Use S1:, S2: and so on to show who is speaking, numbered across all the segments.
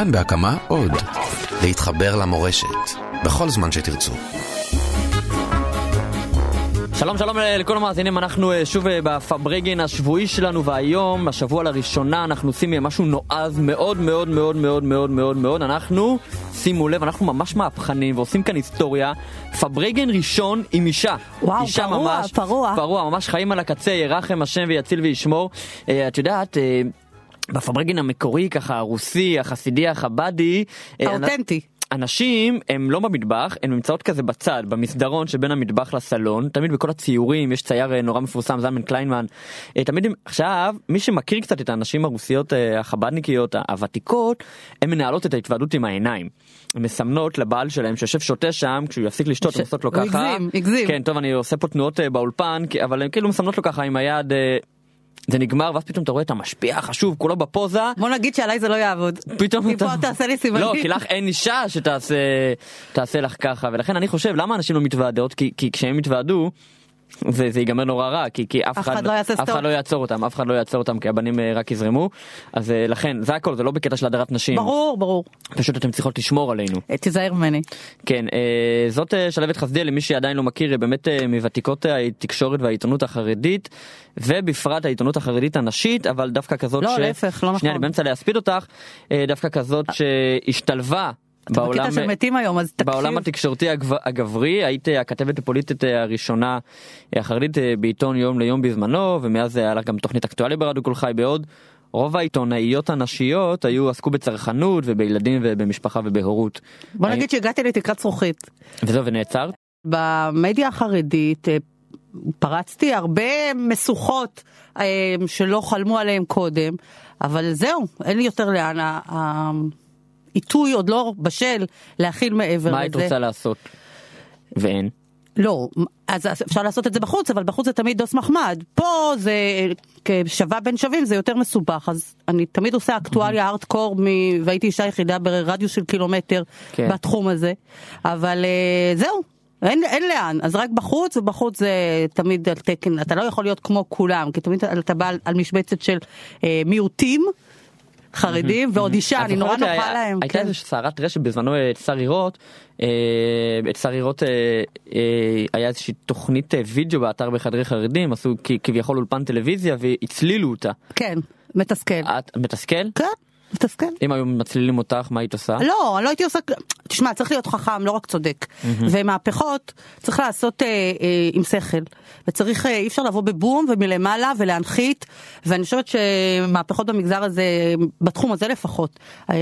S1: כאן בהקמה עוד. להתחבר למורשת, בכל זמן שתרצו.
S2: שלום שלום לכל המאזינים, אנחנו אה, שוב אה, בפברגן השבועי שלנו והיום, השבוע לראשונה, אנחנו עושים אה, משהו נועז מאוד מאוד מאוד מאוד מאוד מאוד מאוד, אנחנו, שימו לב, אנחנו ממש מהפכנים ועושים כאן היסטוריה, פברגן ראשון עם אישה.
S3: וואו,
S2: אישה
S3: פרוע,
S2: ממש,
S3: פרוע.
S2: פרוע, ממש חיים על הקצה, ירחם השם ויציל וישמור. את יודעת... בפברגן המקורי, ככה הרוסי, החסידי, החבדי.
S3: האותנטי.
S2: אנשים הם לא במטבח, הן נמצאות כזה בצד, במסדרון שבין המטבח לסלון, תמיד בכל הציורים, יש צייר אה, נורא מפורסם, זלמן קליינמן, אה, תמיד, הם, עכשיו, מי שמכיר קצת את הנשים הרוסיות אה, החבדניקיות הוותיקות, הן מנהלות את ההתוועדות עם העיניים. הן מסמנות לבעל שלהם שיושב שותה שם, כשהוא יפסיק לשתות, הן עושות לו ככה.
S3: הגזים, הגזים.
S2: כן, טוב, אני עושה פה תנועות באולפן, אבל הן כאילו מסמנות לו ככה עם היד. זה נגמר ואז פתאום אתה רואה את המשפיע החשוב כולו בפוזה.
S3: בוא נגיד שעליי זה לא יעבוד.
S2: פתאום
S3: מפה תעשה לי סימנים.
S2: לא, כי לך אין אישה שתעשה תעשה לך ככה ולכן אני חושב למה אנשים לא מתוועדות כי, כי כשהם יתוועדו. זה, זה ייגמר נורא רע כי, כי אף,
S3: אף אחד, לא
S2: אף אחד לא יעצור אותם אף אחד לא יעצור אותם כי הבנים אה, רק יזרמו. אז אה, לכן זה הכל זה לא בקטע של הדרת נשים.
S3: ברור ברור.
S2: פשוט אתם צריכות לשמור עלינו.
S3: תיזהר ממני.
S2: כן אה, זאת שלהבת חסדיה למי שעדיין לא מכיר באמת מוותיקות התקשורת והעיתונות החרדית ובפרט העיתונות החרדית הנשית אבל דווקא כזאת
S3: לא
S2: ש...
S3: להפך לא נכון.
S2: שנייה אני באמצע להספיד אותך דווקא כזאת שהשתלבה
S3: בעולם, בקטע של מתים היום אז תקשיב.
S2: בעולם התקשורתי הגב, הגברי היית הכתבת הפוליטית הראשונה החרדית בעיתון יום ליום בזמנו ומאז היה לך גם תוכנית אקטואליה ברדיו כל חי בעוד. רוב העיתונאיות הנשיות היו עסקו בצרכנות ובילדים ובמשפחה ובהורות.
S3: בוא נגיד אני... שהגעתי לתקרת זכוכית.
S2: וזהו ונעצרת?
S3: במדיה החרדית אה, פרצתי הרבה משוכות אה, שלא חלמו עליהם קודם אבל זהו אין לי יותר לאן. עיתוי עוד לא בשל להכיל מעבר
S2: מה
S3: לזה.
S2: מה היית רוצה לעשות? ואין.
S3: לא, אז אפשר לעשות את זה בחוץ, אבל בחוץ זה תמיד דוס מחמד. פה זה כשווה בין שווים זה יותר מסובך, אז אני תמיד עושה אקטואליה ארטקור, והייתי אישה יחידה ברדיוס של קילומטר כן. בתחום הזה, אבל אה, זהו, אין, אין לאן, אז רק בחוץ, ובחוץ זה תמיד על תקן, אתה לא יכול להיות כמו כולם, כי תמיד אתה בא על משבצת של אה, מיעוטים. חרדים ועוד אישה אני נורא נוחה להם.
S2: הייתה
S3: כן.
S2: איזה סערת רשת בזמנו את שר עירות, את שר עירות היה איזושהי תוכנית וידאו באתר בחדרי חרדים עשו כביכול אולפן טלוויזיה והצלילו אותה.
S3: כן מתסכל.
S2: מתסכל?
S3: כן. מתסכל.
S2: אם היו מצלילים אותך מה היית עושה?
S3: לא, אני לא הייתי עושה, תשמע צריך להיות חכם לא רק צודק. ומהפכות צריך לעשות אה, אה, עם שכל. וצריך אה, אי אפשר לבוא בבום ומלמעלה ולהנחית. ואני חושבת שמהפכות במגזר הזה בתחום הזה לפחות אה,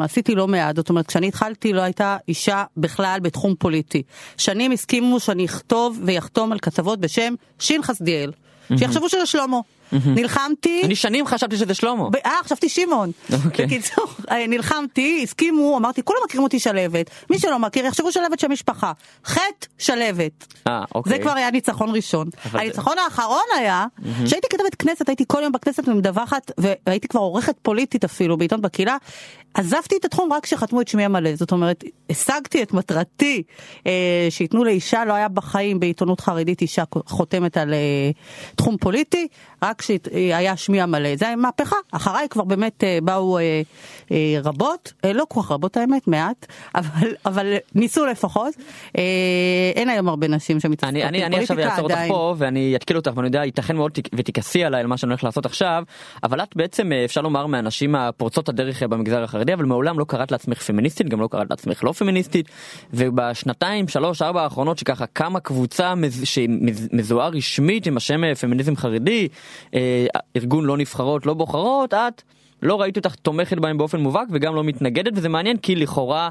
S3: עשיתי לא מעט. זאת אומרת כשאני התחלתי לא הייתה אישה בכלל בתחום פוליטי. שנים הסכימו שאני אכתוב ויחתום על כתבות בשם שין חסדיאל. שיחשבו שזה שלמה. נלחמתי.
S2: אני שנים חשבתי שזה שלמה.
S3: אה, חשבתי שמעון.
S2: אוקיי.
S3: בקיצור, אה, נלחמתי, הסכימו, אמרתי, כולם מכירים אותי שלוות. מי שלא מכיר, יחשבו שלוות של משפחה. חטא שלוות.
S2: אה, אוקיי.
S3: זה כבר היה ניצחון ראשון. הניצחון האחרון היה, שהייתי כתבת כנסת, הייתי כל יום בכנסת ומדווחת, והייתי כבר עורכת פוליטית אפילו בעיתון בקהילה. עזבתי את התחום רק כשחתמו את שמי המלא, זאת אומרת, השגתי את מטרתי אה, שייתנו לאישה, לא היה בחיים בעיתונות חרדית אישה חותמת על אה, תחום פוליטי, רק כשהיה שמי המלא. זה היה מהפכה, אחריי כבר באמת אה, באו אה, אה, רבות, אה, לא כל כך רבות האמת, מעט, אבל, אבל ניסו לפחות. אה, אין היום הרבה נשים שמתעסקות
S2: אני, אני, אני עכשיו אעצור אותך פה ואני אתקיל אותך ואני יודע, ייתכן מאוד ותכעסי עליי על מה שאני הולך לעשות עכשיו, אבל את בעצם אפשר לומר מהנשים הפורצות הדרך במגזר החרדי. אבל מעולם לא קראת לעצמך פמיניסטית גם לא קראת לעצמך לא פמיניסטית ובשנתיים שלוש ארבע האחרונות שככה קמה קבוצה מז... שמזוהה רשמית עם השם אה, פמיניזם חרדי אה, ארגון לא נבחרות לא בוחרות את. לא ראיתי אותך תומכת בהם באופן מובהק וגם לא מתנגדת וזה מעניין כי לכאורה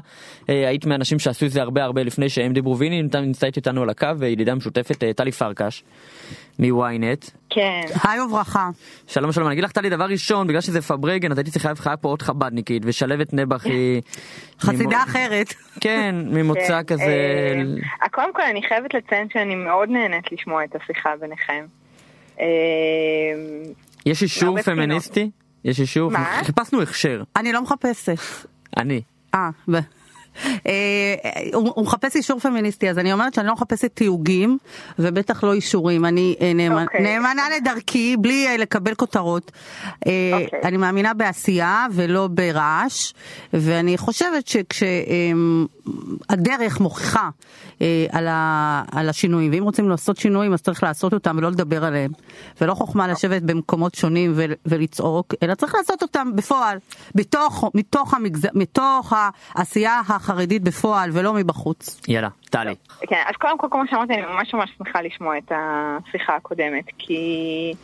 S2: אה, היית מהאנשים שעשו את זה הרבה הרבה לפני שהם דיברו והנה נמצאת איתנו על הקו וידידה משותפת אה, טלי פרקש מוויינט.
S4: כן.
S3: היי וברכה.
S2: שלום שלום אני אגיד לך טלי דבר ראשון בגלל שזה פברגן אז הייתי צריכה לבחר פה עוד חבדניקית ושלבת נבח היא
S3: חסידה אחרת.
S2: כן ממוצא
S4: כן,
S2: כזה.
S4: אה, קודם כל אני חייבת לציין שאני מאוד נהנית לשמוע את השיחה ביניכם. אה,
S2: יש אישור פמיניסטי? יש אישור?
S4: מה?
S2: חיפשנו הכשר.
S3: אני לא מחפשת.
S2: אני.
S3: אה, אה, הוא מחפש אישור פמיניסטי, אז אני אומרת שאני לא מחפשת תיוגים, ובטח לא אישורים. אני אה, אוקיי. נאמנה לדרכי, בלי לקבל כותרות. אוקיי. אני מאמינה בעשייה ולא ברעש, ואני חושבת שכשהדרך מוכיחה על השינויים, ואם רוצים לעשות שינויים אז צריך לעשות אותם ולא לדבר עליהם. ולא חוכמה לשבת במקומות שונים ולצעוק, אלא צריך לעשות אותם בפועל, בתוך, מתוך, המגז... מתוך העשייה החרדית בפועל ולא מבחוץ.
S2: יאללה, טלי.
S4: כן, אז קודם כל, כמו שאמרתי, אני ממש ממש שמחה לשמוע את השיחה הקודמת, כי אה,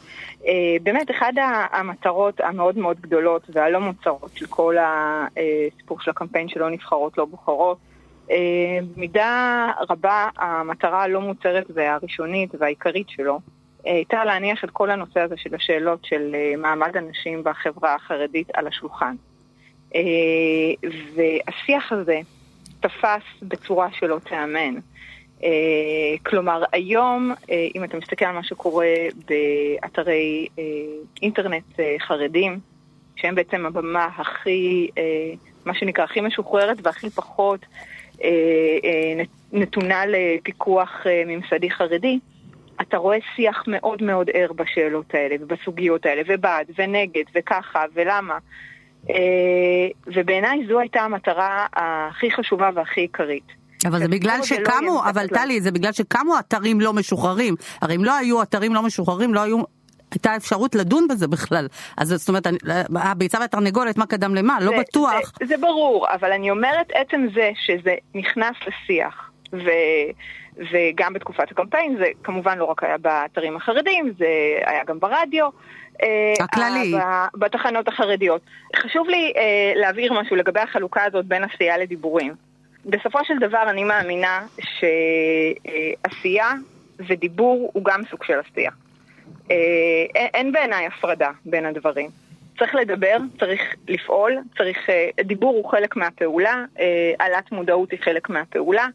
S4: באמת אחת המטרות המאוד מאוד גדולות והלא מוצרות של כל הסיפור של הקמפיין שלא נבחרות, לא בוחרות, אה, במידה רבה המטרה הלא מוצרת והראשונית והעיקרית שלו הייתה להניח את כל הנושא הזה של השאלות של אה, מעמד הנשים בחברה החרדית על השולחן. אה, והשיח הזה תפס בצורה שלא תיאמן. אה, כלומר, היום, אם אתה מסתכל על מה שקורה באתרי אינטרנט חרדים, שהם בעצם הבמה הכי, מה שנקרא, הכי משוחררת והכי פחות נתונה לפיקוח ממסדי חרדי, אתה רואה שיח מאוד מאוד ער בשאלות האלה ובסוגיות האלה, ובעד ונגד וככה ולמה. אה, ובעיניי זו הייתה המטרה הכי חשובה והכי עיקרית.
S3: אבל זה בגלל לא שקמו, אבל טלי, זה בגלל שקמו אתרים לא משוחררים. הרי אם לא היו אתרים לא משוחררים, לא היו... הייתה אפשרות לדון בזה בכלל. אז זאת אומרת, הביצה והתרנגולת, מה קדם למה? לא בטוח.
S4: זה, זה ברור, אבל אני אומרת, עצם זה שזה נכנס לשיח, ו... וגם בתקופת הקמפיין, זה כמובן לא רק היה באתרים החרדיים, זה היה גם ברדיו.
S3: אה, הכללי.
S4: בתחנות החרדיות. חשוב לי אה, להבהיר משהו לגבי החלוקה הזאת בין עשייה לדיבורים. בסופו של דבר אני מאמינה שעשייה ודיבור הוא גם סוג של עשייה. אה, אין בעיניי הפרדה בין הדברים. צריך לדבר, צריך לפעול, צריך... דיבור הוא חלק מהפעולה, העלאת מודעות היא חלק מהפעולה.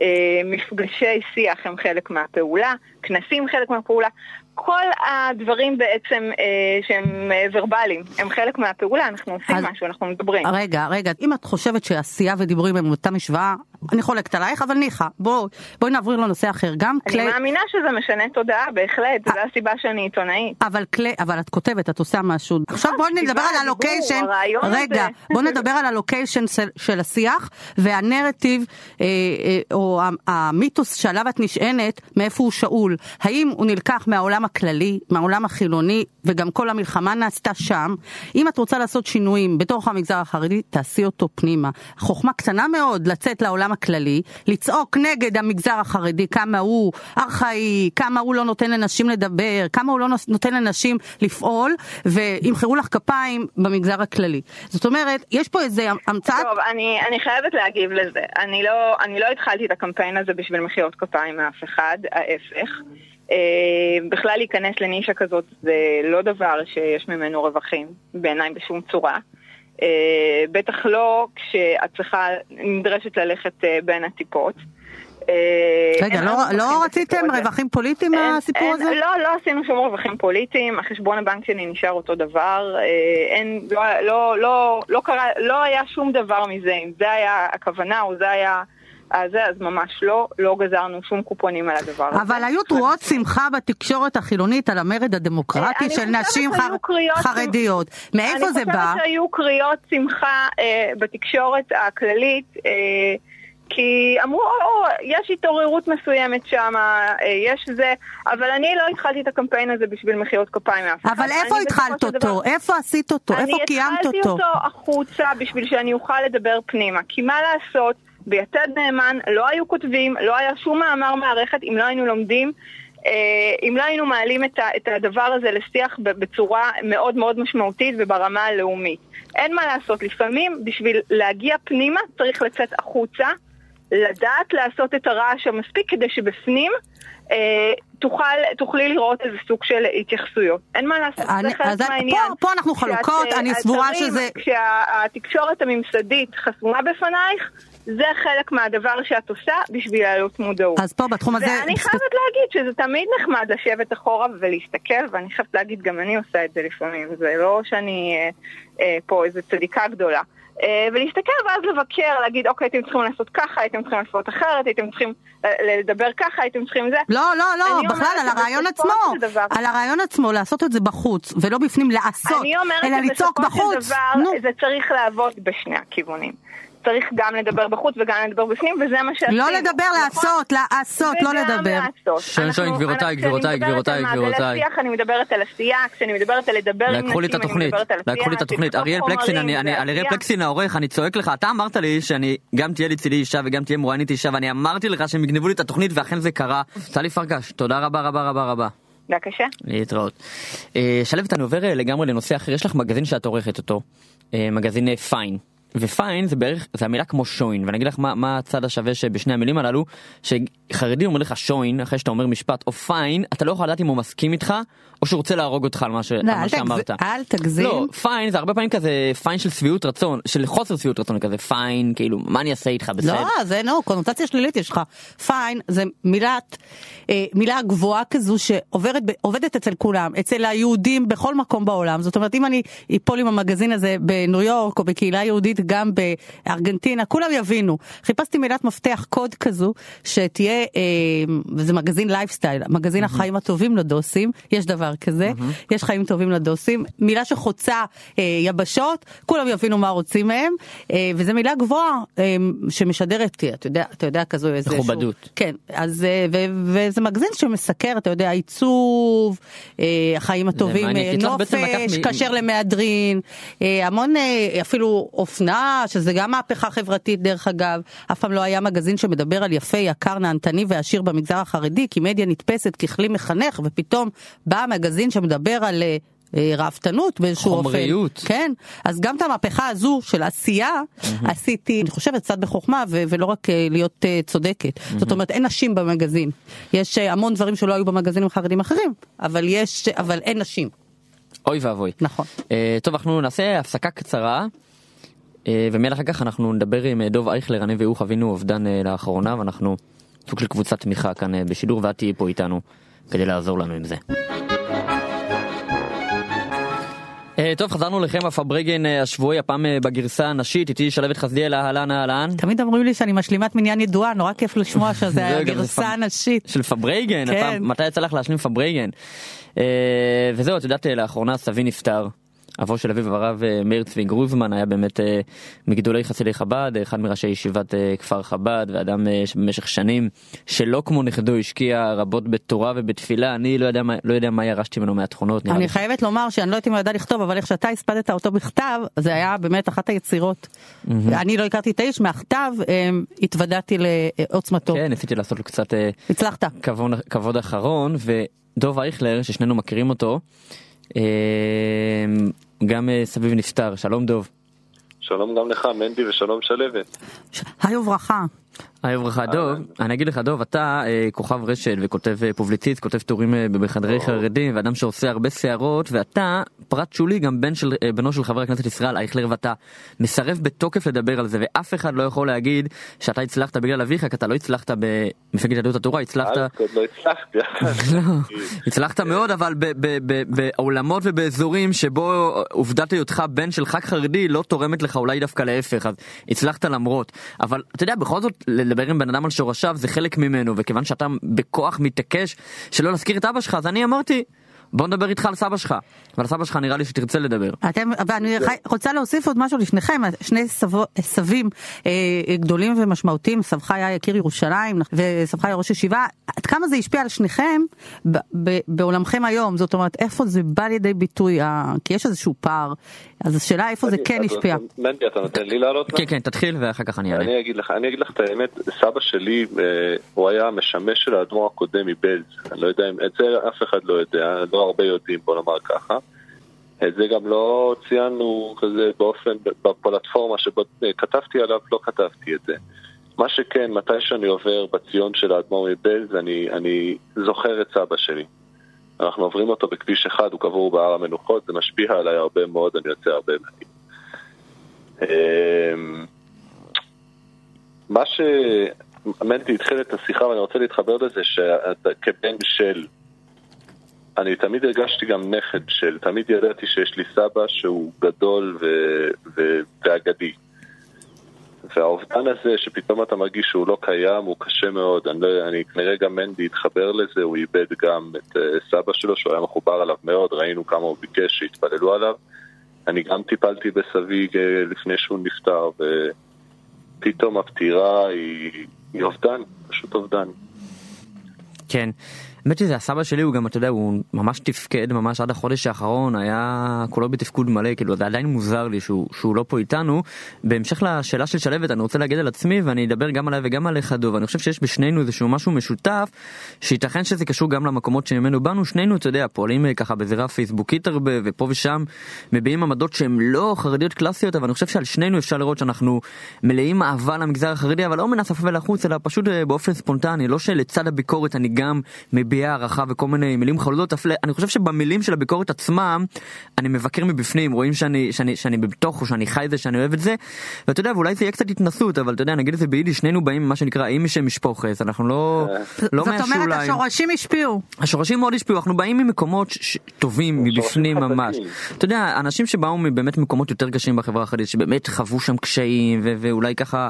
S4: אה, מפגשי שיח הם חלק מהפעולה, כנסים חלק מהפעולה, כל הדברים בעצם אה, שהם אה, ורבליים, הם חלק מהפעולה, אנחנו עושים אז, משהו, אנחנו מדברים.
S3: רגע, רגע, אם את חושבת שעשייה ודיבורים הם אותה משוואה, אני חולקת עלייך, אבל ניחא, בואי בוא נעביר לנושא אחר. גם
S4: אני כלי... מאמינה שזה משנה תודעה, בהחלט, זו הסיבה שאני עיתונאית.
S3: אבל כלי, אבל את כותבת, את עושה משהו. עכשיו בואי נדבר על הלוקיישן, רגע, בואי נדבר על הלוקיישן של השיח, והנרטיב, אה, אה, או המיתוס שעליו את נשענת, מאיפה הוא שאול. האם הוא נלקח מהעולם הכללי, מהעולם החילוני, וגם כל המלחמה נעשתה שם. אם את רוצה לעשות שינויים בתוך המגזר החרדי, תעשי אותו פנימה. חוכמה קטנה מאוד לצאת לעולם הכללי, לצעוק נגד המגזר החרדי, כמה הוא ארכאי, כמה הוא לא נותן לנשים לדבר, כמה הוא לא נותן לנשים לפעול, וימחאו לך כפיים במגזר הכללי. זאת אומרת, יש פה איזה המצאת...
S4: טוב, אני, אני חייבת להגיב לזה. אני לא, אני לא התחלתי את הקמפיין הזה בשביל מחיאות כפיים מאף אחד, ההפך. אה, בכלל להיכנס לנישה כזאת זה לא דבר שיש ממנו רווחים, בעיניי בשום צורה. אה, בטח לא כשאת צריכה, נדרשת ללכת אה, בין הטיפות.
S3: רגע, לא, לא רציתם רווחים פוליטיים מהסיפור הזה?
S4: לא, לא עשינו שום רווחים פוליטיים, החשבון הבנק שלי נשאר אותו דבר, אין, לא, לא, לא, לא קרה, לא היה שום דבר מזה, אם זה היה הכוונה או זה היה... הזה, אז ממש לא, לא גזרנו שום קופונים על הדבר הזה.
S3: אבל היו תרועות שמחה בתקשורת החילונית על המרד הדמוקרטי של נשים חרדיות. מאיפה זה בא? אני
S4: חושבת שהיו קריאות שמחה אה, בתקשורת הכללית. אה, כי אמרו, או, או, יש התעוררות מסוימת שם, אה, יש זה, אבל אני לא התחלתי את הקמפיין הזה בשביל מחיאות כפיים מאף
S3: אחד. אבל איפה התחלת אותו? דבר... איפה עשית אותו? איפה קיימת אותו?
S4: אני התחלתי אותו החוצה בשביל שאני אוכל לדבר פנימה. כי מה לעשות, ביתד נאמן לא היו כותבים, לא היה שום מאמר מערכת אם לא היינו לומדים אה, אם לא היינו מעלים את הדבר הזה לשיח בצורה מאוד מאוד משמעותית וברמה הלאומית. אין מה לעשות, לפעמים בשביל להגיע פנימה צריך לצאת החוצה, לדעת לעשות את הרעש המספיק כדי שבפנים אה, תוכל, תוכלי לראות איזה סוג של התייחסויות. אין מה לעשות, אני, זה חלק מהעניין.
S3: פה, פה אנחנו חלוקות, אני סבורה שזה...
S4: כשהתקשורת הממסדית חסומה בפנייך, זה חלק מהדבר שאת עושה בשביל להעלות מודעות.
S3: אז פה בתחום הזה...
S4: ואני חייבת להגיד שזה תמיד נחמד לשבת אחורה ולהסתכל, ואני חייבת להגיד, גם אני עושה את זה לפעמים, זה לא שאני אה, אה, פה איזה צדיקה גדולה. אה, ולהסתכל ואז לבקר, להגיד, אוקיי, הייתם צריכים לעשות ככה, הייתם צריכים לעשות אחרת, הייתם צריכים לדבר ככה, הייתם צריכים זה.
S3: לא, לא, לא, בכלל, על הרעיון עצמו, על הרעיון עצמו, לעשות את זה בחוץ, ולא בפנים לעשות, אלא לצעוק בחוץ.
S4: זה צריך לעבוד בשני הכיוונים. צריך גם לדבר בחוץ וגם לדבר בפנים, וזה מה שעשינו.
S3: לא לדבר, נכון? לעשות, לעשות, לא לדבר.
S2: שואל שואל, גבירותיי, גבירותיי, גבירותיי, גבירותיי.
S4: אני מדברת על עשייה, כשאני מדברת על לדבר עם נשים, אני מדברת על עשייה. לקחו לי את התוכנית,
S2: אריאל פלקסין, על אריאל פלקסין העורך, אני צועק לך, אתה אמרת לי שאני גם תהיה לצידי אישה וגם תהיה מרואיינת אישה, ואני אמרתי לך שהם יגנבו לי את התוכנית, ואכן זה קרה. טלי פרקש, תודה רבה רבה רבה רבה.
S4: בבקשה.
S2: להתראות. אה, שלוות, אני עובר אה, לגמרי לנושא אחר, יש לך מגזין שאת עורכת אותו, אה, מגזין פיין. ופיין זה בערך, זה המילה כמו שוין, ואני אגיד לך מה, מה הצד השווה שבשני המילים הללו, שחרדי אומר לך שוין, אחרי שאתה אומר משפט, או פיין, אתה לא יכול לדעת אם הוא מסכים איתך, או שהוא רוצה להרוג אותך על מה, ש... לא, על מה שאמרת.
S3: אל תגזים.
S2: לא, פיין זה הרבה פעמים כזה פיין של שביעות רצון, של חוסר שביעות רצון, כזה פיין, כאילו, מה אני אעשה איתך, בסדר?
S3: לא, זה נו, קונוטציה שלילית יש לך. פיין זה מילת, אה, מילה גבוהה כזו שעובדת אצל כולם, אצל היהודים בכל מקום בעולם. זאת אומרת, אם אני אפול עם המגזין הזה בניו יורק או בקהילה יהודית גם בארגנטינה, כולם יבינו. חיפשתי מילת מפתח קוד כזו, שתהיה, אה, וזה מגזין לייפסטייל, מגזין החיים הטובים לדוסים, יש דבר כזה, יש חיים טובים לדוסים, מילה שחוצה אה, יבשות, כולם יבינו מה רוצים מהם, אה, וזו מילה גבוהה שמשדרת, אתה יודע, אתה יודע כזו איזה...
S2: מכובדות.
S3: כן, אז, ו, וזה מגזין שמסקר, אתה יודע, עיצוב, החיים הטובים, נופש, כשר למהדרין, המון אפילו אופנה. שזה גם מהפכה חברתית דרך אגב, אף פעם לא היה מגזין שמדבר על יפה, יקר, נהנתני ועשיר במגזר החרדי, כי מדיה נתפסת ככלי מחנך, ופתאום בא מגזין שמדבר על... אה, ראוותנות באיזשהו אופן.
S2: חומריות.
S3: כן, אז גם את המהפכה הזו של עשייה mm-hmm. עשיתי, אני חושבת, קצת בחוכמה ו- ולא רק אה, להיות uh, צודקת. Mm-hmm. זאת אומרת, אין נשים במגזין. יש uh, המון דברים שלא היו במגזינים חרדים אחרים, אבל יש, אבל אין נשים.
S2: אוי ואבוי.
S3: נכון. Uh,
S2: טוב, אנחנו נעשה הפסקה קצרה. אה, ומיד אחר כך אנחנו נדבר עם אה, דוב אייכלר, אני והוא חווינו אובדן אה, לאחרונה ואנחנו סוג של קבוצת תמיכה כאן בשידור ואת תהיי פה איתנו כדי לעזור לנו עם זה. טוב חזרנו לכם הפברגן השבועי הפעם בגרסה הנשית איתי שלבת חסדיאל אהלן אהלן.
S3: תמיד אומרים לי שאני משלימת מניין ידועה נורא כיף לשמוע שזה הגרסה הנשית.
S2: של פברייגן, כן. מתי יצא לך להשלים פברייגן. וזהו את יודעת לאחרונה סבי נפטר אבו של אביו הרב אה, מאיר צבי גרוזמן היה באמת אה, מגדולי חסידי חב"ד, אחד מראשי ישיבת אה, כפר חב"ד, ואדם שבמשך שנים שלא כמו נכדו השקיע רבות בתורה ובתפילה, אני לא יודע מה, לא יודע מה ירשתי ממנו מהתכונות.
S3: אני חייבת לומר שאני לא יודעת אם הוא ידע לכתוב, אבל איך שאתה הספדת אותו בכתב, זה היה באמת אחת היצירות. אני לא הכרתי את האיש, מהכתב התוודעתי לעוצמתו.
S2: כן, ניסיתי לעשות לו קצת...
S3: הצלחת.
S2: כבוד, כבוד אחרון, ודוב אייכלר, ששנינו מכירים אותו, גם אה, סביב נפטר, שלום דוב.
S5: שלום גם לך, מנדי, ושלום שלוות.
S3: היי וברכה.
S2: היי וברכה, דוב, אני אגיד לך, דוב, אתה אה, כוכב רשת וכותב אה, פובליציסט, כותב טורים אה, בחדרי חרדים, ואדם שעושה הרבה שערות, ואתה, פרט שולי, גם בן של, אה, בנו של חבר הכנסת ישראל אייכלר, ואתה מסרב בתוקף לדבר על זה, ואף אחד לא יכול להגיד שאתה הצלחת בגלל אביך, כי אתה לא הצלחת במפלגת יהדות התורה, הצלחת...
S5: לא הצלחתי.
S2: לא, הצלחת מאוד, אבל בעולמות ובאזורים שבו עובדת היותך בן של ח"כ חרדי לא תורמת לך, אולי דווקא להפך, אז הצלחת למרות. אבל אתה יודע, בכל זאת, לדבר עם בן אדם על שורשיו זה חלק ממנו וכיוון שאתה בכוח מתעקש שלא להזכיר את אבא שלך אז אני אמרתי בוא נדבר איתך על סבא שלך. ועל סבא שלך נראה לי שתרצה לדבר.
S3: אתם, ואני רוצה להוסיף עוד משהו לפניכם, שני סבו, סבים אה, גדולים ומשמעותיים, סבך היה יקיר ירושלים וסבך היה ראש ישיבה, עד כמה זה השפיע על שניכם ב, ב, בעולמכם היום, זאת אומרת איפה זה בא לידי ביטוי, ה, כי יש איזשהו פער, אז השאלה איפה זה כן השפיע.
S5: מנדי אתה נותן לי לעלות?
S2: כן כן תתחיל ואחר כך אני אענה.
S5: אני אגיד לך, אני אגיד לך את האמת, סבא שלי אה, הוא היה משמש של האדמו"ר הקודם מבלז, אני לא יודע אם את זה אף אחד לא יודע, לא הרבה יודעים בוא נאמר ככה. את זה גם לא ציינו כזה באופן, בפלטפורמה שכתבתי עליו, לא כתבתי את זה. מה שכן, מתי שאני עובר בציון של האדמו"ר מבלז, אני, אני זוכר את סבא שלי. אנחנו עוברים אותו בכביש אחד, הוא קבור בהר המנוחות, זה משפיע עליי הרבה מאוד, אני יוצא הרבה מעניין. אמ, מה שמנטי התחיל את השיחה ואני רוצה להתחבר לזה שאתה כבן של אני תמיד הרגשתי גם נכד של, תמיד ידעתי שיש לי סבא שהוא גדול ו... ו... ואגדי. והאובדן הזה שפתאום אתה מרגיש שהוא לא קיים הוא קשה מאוד, אני, לא, אני כנראה גם מנדי התחבר לזה, הוא איבד גם את uh, סבא שלו שהוא היה מחובר עליו מאוד, ראינו כמה הוא ביקש שיתפללו עליו. אני גם טיפלתי בסבי לפני שהוא נפטר, ופתאום הפטירה היא, היא אובדן, פשוט אובדן.
S2: כן. האמת שזה הסבא שלי הוא גם אתה יודע הוא ממש תפקד ממש עד החודש האחרון היה כולו בתפקוד מלא כאילו זה עדיין מוזר לי שהוא, שהוא לא פה איתנו. בהמשך לשאלה של שלוות אני רוצה להגיד על עצמי ואני אדבר גם עליי וגם עליך דוב אני חושב שיש בשנינו איזשהו משהו משותף שייתכן שזה קשור גם למקומות שממנו באנו שנינו אתה יודע פועלים אה, ככה בזירה פייסבוקית הרבה ופה ושם מביעים עמדות שהן לא חרדיות קלאסיות אבל אני חושב שעל שנינו אפשר לראות שאנחנו מלאים אהבה למגזר החרדי אבל לא מן השפה ולחוץ אלא פשוט אה, באופן ספונטני לא שלצד הביקורת אני גם מביע הערכה וכל מיני מילים חלודות, אני חושב שבמילים של הביקורת עצמם, אני מבקר מבפנים, רואים שאני, שאני, שאני בתוך, או שאני חי את זה, שאני אוהב את זה, ואתה יודע, ואולי זה יהיה קצת התנסות, אבל אתה יודע, נגיד את זה ביידיש, שנינו באים ממה שנקרא, אם משם משפוחס, אנחנו לא, לא
S3: מהשוליים. זאת אומרת, השורשים השפיעו.
S2: השורשים מאוד השפיעו, אנחנו באים ממקומות ש... טובים, מבפנים ממש. אתה יודע, אנשים שבאו מבאמת מקומות יותר קשים בחברה החרדית, שבאמת חוו שם קשיים, ו- ואולי ככה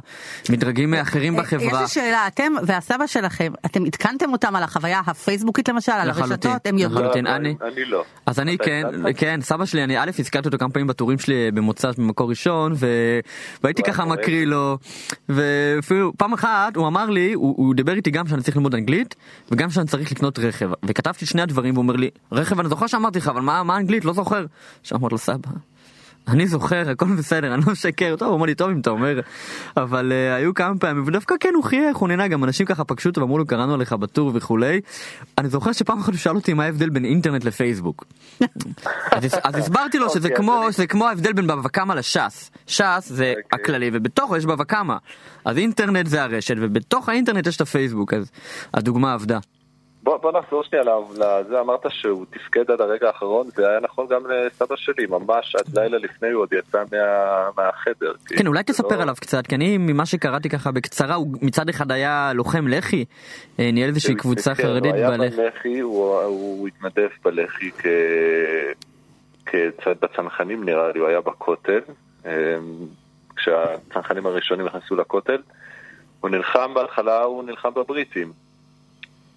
S2: מדרגים אחרים בחברה.
S3: יש לי שאלה, אתם והסבא שלכם, אתם עדכנתם אותם על החוויה הפייסבוקית? פייסבוקית למשל, על הרשתות, הם יודעים. לחלוטין,
S5: אני לא.
S2: אז אני כן, כן, סבא שלי, אני א', הזכרתי אותו כמה פעמים בטורים שלי במוצ"ש במקור ראשון, והייתי ככה מקריא לו, ואפילו פעם אחת הוא אמר לי, הוא דיבר איתי גם שאני צריך ללמוד אנגלית, וגם שאני צריך לקנות רכב, וכתבתי שני הדברים, והוא אומר לי, רכב אני זוכר שאמרתי לך, אבל מה אנגלית? לא זוכר. שאמרתי לו, סבא. אני זוכר הכל בסדר אני לא משקר טוב הוא אמר לי טוב אם אתה אומר אבל uh, היו כמה פעמים ודווקא כן הוא חייך הוא נהנה גם אנשים ככה פגשו אותו ואמרו לו קראנו עליך בטור וכולי. אני זוכר שפעם אחת הוא שאל אותי מה ההבדל בין אינטרנט לפייסבוק. אז, אז הסברתי לו שזה אוקיי, כמו שזה כמו ההבדל בין בבא קמא לש"ס ש"ס זה. אוקיי. הכללי ובתוכו יש בבא קמא אז אינטרנט זה הרשת ובתוך האינטרנט יש את הפייסבוק אז הדוגמה עבדה.
S5: בוא, בוא נחזור שנייה לזה, אמרת שהוא תפקד עד הרגע האחרון, זה היה נכון גם לסבא שלי, ממש עד לילה לפני הוא עוד יצא מה, מהחדר.
S2: כן, אולי תספר לא... עליו קצת, כי אני ממה שקראתי ככה בקצרה, הוא מצד אחד היה לוחם לח"י, אה, ניהל איזושהי כן, קבוצה כן, חרדית
S5: בלח"י. הוא היה בלח"י, הוא, הוא התנדב בלח"י כ... בצנחנים נראה לי, הוא היה בכותל, אה, כשהצנחנים הראשונים נכנסו לכותל. הוא נלחם בהתחלה, הוא נלחם בבריטים.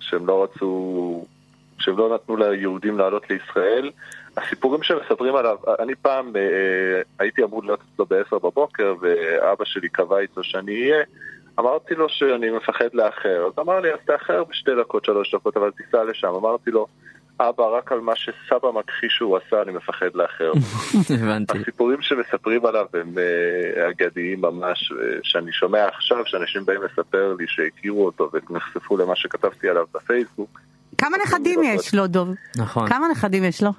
S5: שהם לא רצו, שהם לא נתנו ליהודים לעלות לישראל. הסיפורים שמספרים עליו, אני פעם אה, הייתי אמור להיות אצלו ב-10 בבוקר ואבא שלי קבע איתו שאני אהיה, אמרתי לו שאני מפחד לאחר, אז אמר לי אז תאחר בשתי דקות, שלוש דקות, אבל תיסע לשם. אמרתי לו, אבא, רק על מה שסבא מכחיש שהוא עשה, אני מפחד לאחר.
S2: הבנתי.
S5: הסיפורים שמספרים עליו הם uh, אגדיים ממש, uh, שאני שומע עכשיו, שאנשים באים לספר לי שהכירו אותו ונחשפו למה שכתבתי עליו בפייסבוק.
S3: כמה נכדים יש לו, דוב?
S2: נכון.
S3: כמה נכדים יש לו?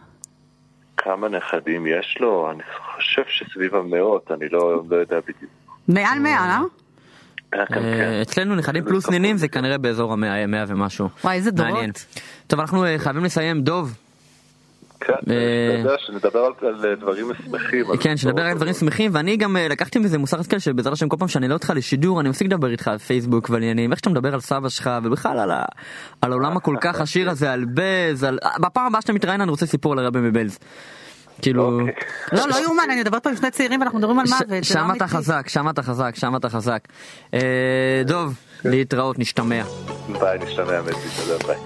S5: כמה נכדים יש לו? אני חושב שסביב המאות, אני לא, לא יודע בדיוק.
S3: מעל מאה, לא?
S2: אה, כן, כן. אצלנו נכדים פלוס נינים זה כנראה באזור המאה, מאה ומשהו.
S3: וואי, איזה דורות.
S2: טוב, אנחנו אה, חייבים לסיים. דוב.
S5: כן, אה, שנדבר על דברים שמחים.
S2: כן, שנדבר על דברים שמחים, ואני גם לקחתי מזה מוסר השכל שבעזרת השם כל פעם שאני לא אותך לשידור, אני מפסיק לדבר איתך על פייסבוק ועניינים, איך שאתה מדבר על סבא שלך, ובכלל על העולם הכל כך עשיר הזה, על בז, בפעם הבאה שאתה מתראיין אני רוצה סיפור על הרבי מבלז. כאילו
S3: אוקיי. לא לא יאומן אני מדברת פה עם שני צעירים ואנחנו מדברים על מוות
S2: שם לא אתה חזק שם אתה חזק שם אתה חזק. אה, דוב להתראות נשתמע.
S5: ביי נשתמע ביי.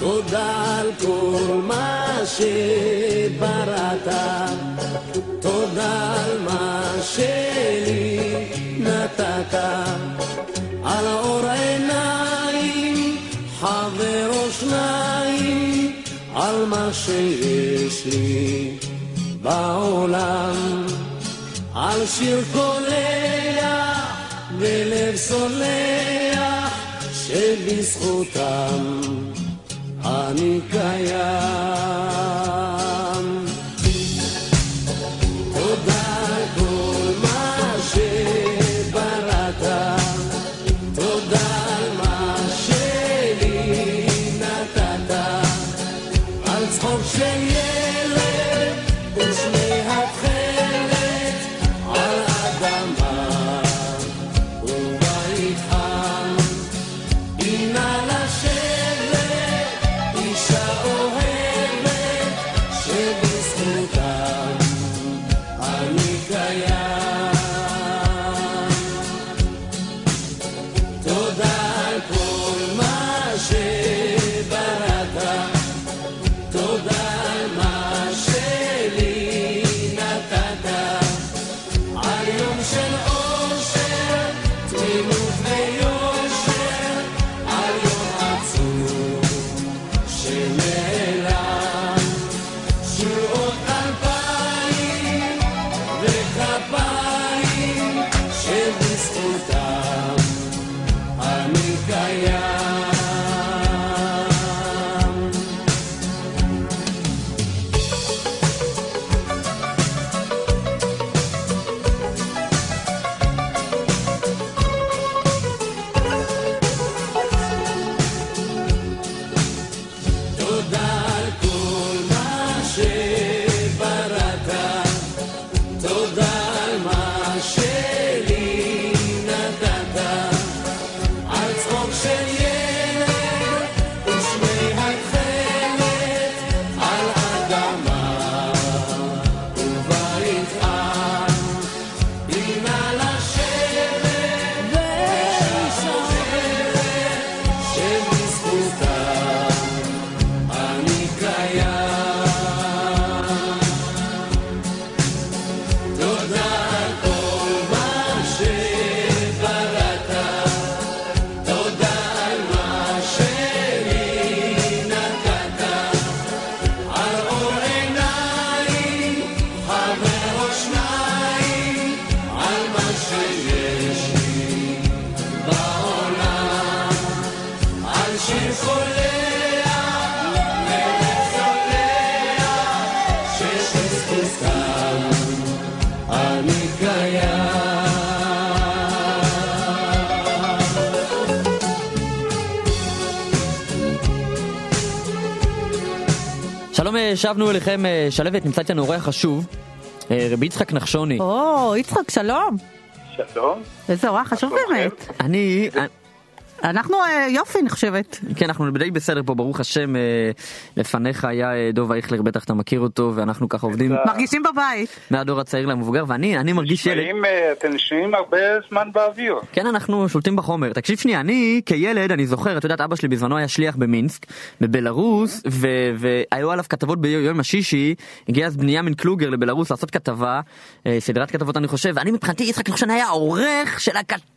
S6: תודה על כל מה שבראת תודה על מה נתת, על אור עיניים, חבר או שניים, על מה שיש לי בעולם, על שיר קולח ולב סולח, שבזכותם אני קיים.
S2: שבנו אליכם, אה, שלוות, נמצא איתנו אורח חשוב, אה, רבי יצחק נחשוני.
S3: או, יצחק, שלום.
S7: שלום.
S3: איזה אורח חשוב באמת.
S2: אני,
S3: אנחנו אה, יופי, אני חושבת.
S2: כן, אנחנו די בסדר פה, ברוך השם, אה, לפניך היה אה, דוב אייכלר, בטח אתה מכיר אותו, ואנחנו ככה עובדים
S3: מרגישים בבית.
S2: מהדור הצעיר למבוגר, ואני, אני מרגיש ילד.
S7: אתם נשמעים הרבה זמן באוויר.
S2: כן, אנחנו שולטים בחומר. תקשיב שנייה, אני כילד, אני זוכר, את יודעת, אבא שלי בזמנו היה שליח במינסק, בבלארוס, והיו עליו כתבות ביום השישי, הגיע אז בנימין קלוגר לבלארוס לעשות כתבה, סדרת כתבות אני חושב, ואני מבחינתי, יצחק נחשון היה עורך של הכתב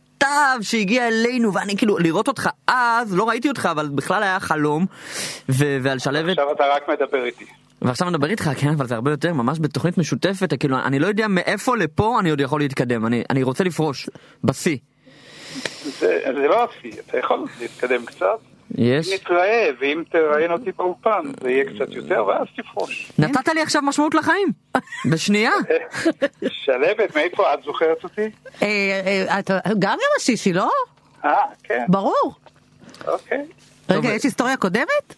S2: שהגיע אלינו, ואני כאילו, לראות אותך אז, לא ראיתי אותך, אבל בכלל היה חלום, ו- ועל שלוות...
S7: עכשיו אתה רק מדבר איתי.
S2: ועכשיו אני מדבר איתך, כן, אבל זה הרבה יותר, ממש בתוכנית משותפת, כאילו, אני לא יודע מאיפה לפה אני עוד יכול להתקדם, אני, אני רוצה לפרוש, בשיא.
S7: זה זה לא אפי, אתה יכול להתקדם קצת.
S2: יש?
S7: אם נתראה, ואם תראיין אותי באולפן, זה יהיה קצת יותר, ואז תפרוש.
S2: נתת לי עכשיו משמעות לחיים, בשנייה.
S7: שלבת, מאיפה את זוכרת אותי?
S3: אה, אה, אתה גם יום השישי, לא?
S7: אה, כן,
S3: ברור.
S7: אוקיי.
S3: רגע, יש היסטוריה קודמת?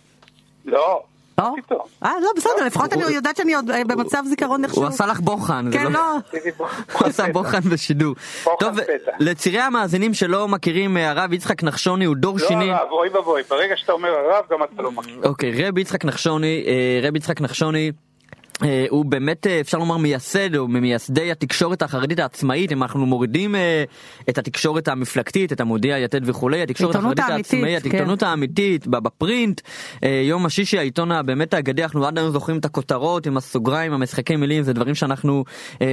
S7: לא,
S3: לא? אה, לא, בסדר, לפחות אני יודעת שאני עוד אה, במצב זיכרון איכשהו.
S2: הוא עשה לך בוחן,
S3: כן, לא.
S7: בו-
S2: הוא עשה בוחן בשידור. טוב. לצירי המאזינים שלא מכירים, אה, הרב יצחק נחשוני הוא דור
S7: לא
S2: שני.
S7: הרב, אוי ואבוי, ברגע שאתה אומר הרב, גם אתה לא מכיר.
S2: אוקיי, רב יצחק נחשוני, אה, רב יצחק נחשוני. אה, הוא באמת אה, אפשר לומר מייסד או ממייסדי התקשורת החרדית העצמאית. אם אנחנו מורידים אה, את התקשורת המפלגתית את המודיע יתד וכולי התקשורת החרדית
S3: האמיתית,
S2: העצמאית
S3: כן.
S2: העיתונות האמיתית בפרינט. יום השישי העיתון הבאמת האגדי אנחנו עד היום זוכרים את הכותרות עם הסוגריים המשחקי מילים זה דברים שאנחנו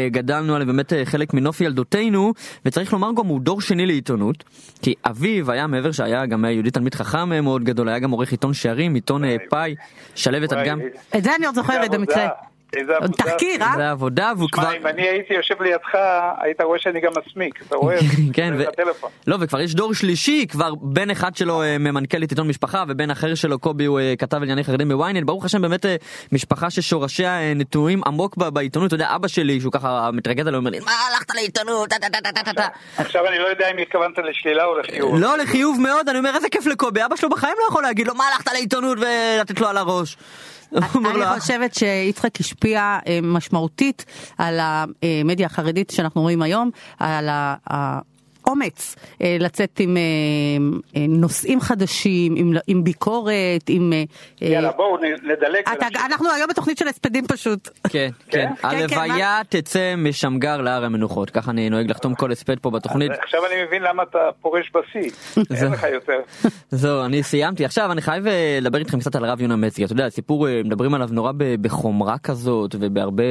S2: גדלנו עליהם באמת חלק מנוף ילדותנו וצריך לומר גם הוא דור שני לעיתונות כי אביו היה מעבר שהיה גם היה יהודי תלמיד חכם מאוד גדול היה גם עורך עיתון שערים עיתון פאי שלבת את גם
S3: את זה אני עוד זוכרת במקרה.
S7: איזה עבודה.
S3: תחקיר, אה?
S2: זה עבודה והוא כבר
S7: שמע, אם אני הייתי יושב לידך, היית רואה שאני גם מסמיק, אתה רואה?
S2: כן,
S7: זה
S2: ו... לא, וכבר יש דור שלישי, כבר בן אחד שלו אה, ממנכ"ל את עיתון משפחה, ובן אחר שלו, קובי, הוא אה, כתב ענייני חרדים בוויינט, ברוך השם באמת אה, משפחה ששורשיה נטועים עמוק בעיתונות, אתה יודע, אבא שלי, שהוא ככה מתרגז עליו, אומר לי, מה הלכת לעיתונות, טה, טה, טה, טה, טה, טה."
S7: עכשיו אני לא יודע אם התכוונת לשלילה או לחיוב.
S2: לא, לחיוב מאוד, אני אומר, איזה כיף לקובי, אבא שלו בחיים לא יכול להגיד לו, מה הלכת לעיתונות ולתת לו על הראש.
S3: אני חושבת שיצחק השפיע אה, משמעותית על המדיה החרדית שאנחנו רואים היום, על ה- האומץ אה, לצאת עם אה, אה, נושאים חדשים, עם- עם ביקורת, עם...
S7: יאללה, בואו נדלג.
S3: אתה-. אנחנו היום בתוכנית של הספדים פשוט.
S2: כן, כן,
S7: כן?
S2: הלוויה תצא משמגר להר המנוחות, ככה אני נוהג לחתום כל הספד פה בתוכנית.
S7: עכשיו אני מבין למה אתה פורש בשיא. אין לך יותר.
S2: זהו, אני סיימתי. עכשיו אני חייב לדבר איתכם קצת על הרב יונה מצגי. אתה יודע, הסיפור, מדברים עליו נורא בחומרה כזאת, ובהרבה...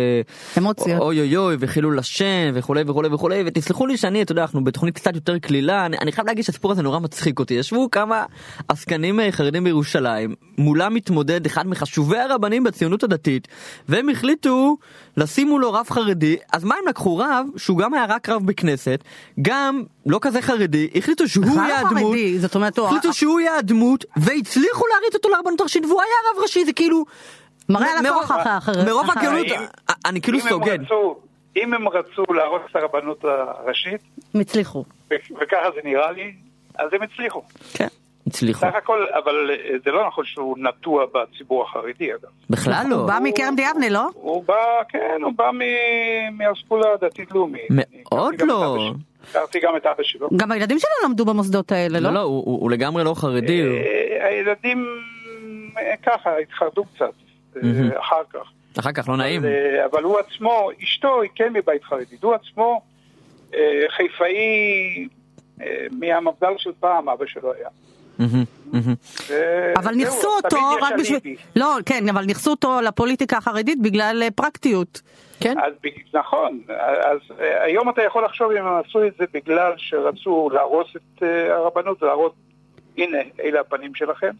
S3: אמוציות.
S2: אוי אוי אוי, וחילול השם, וכולי וכולי וכולי, ותסלחו לי שאני, אתה יודע, אנחנו בתוכנית קצת יותר קלילה, אני, אני חייב להגיד שהסיפור הזה נורא מצחיק אותי. ישבו כמה עסקנים אה, חרדים בירושלים, מולם מתמודד אחד מחשובי הרבנים בציונות הדתית, והם החליטו לשים מולו רב חרדי, אז מה הם לקחו רב, שהוא גם היה רק רב בכנסת, גם לא כזה חרדי, החליטו שהוא יהיה הדמות,
S3: חרדי, זאת אומרת, הוא-
S2: החליטו שהוא יהיה הדמות, והצליחו להריץ אותו לרבנות הראשית, והוא היה רב ראשי, זה כאילו...
S3: מראה על
S2: מרוב-
S3: הכוח האחר.
S2: מרוב. הגאונות, אני כאילו סוגד.
S7: אם הם רצו להרוס את הרבנות הראשית,
S3: הם הצליחו.
S7: וככה זה נראה לי, אז הם הצליחו.
S2: כן. הצליחו.
S7: סך הכל, אבל אה, זה לא נכון שהוא נטוע בציבור החרדי אגב.
S2: בכלל לא.
S3: הוא בא מקרן דיאבנה, לא?
S7: הוא בא, כן, הוא בא מהאסכולה הדתית-לאומית.
S2: מאוד לא.
S7: הכרתי גם את אבא שלו.
S3: גם הילדים שלו למדו במוסדות האלה,
S2: לא,
S3: לא?
S2: לא, הוא- לגמרי לא חרדי.
S7: אה, הילדים אה, ככה, התחרדו קצת. אחר כך.
S2: אחר כך לא נעים.
S7: אבל, הוא עצמו, אשתו היא כן מבית חרדי, הוא עצמו חיפאי אה, מהמפד"ל של פעם, אבא שלו היה.
S3: אבל נכסו אותו רק בשביל... לא, כן, אבל נכסו אותו לפוליטיקה החרדית בגלל אה, פרקטיות.
S2: כן.
S7: אז נכון, אז אה, היום אתה יכול לחשוב אם הם עשו את זה בגלל שרצו להרוס את אה, הרבנות ולהראות, הנה, אלה הפנים שלכם.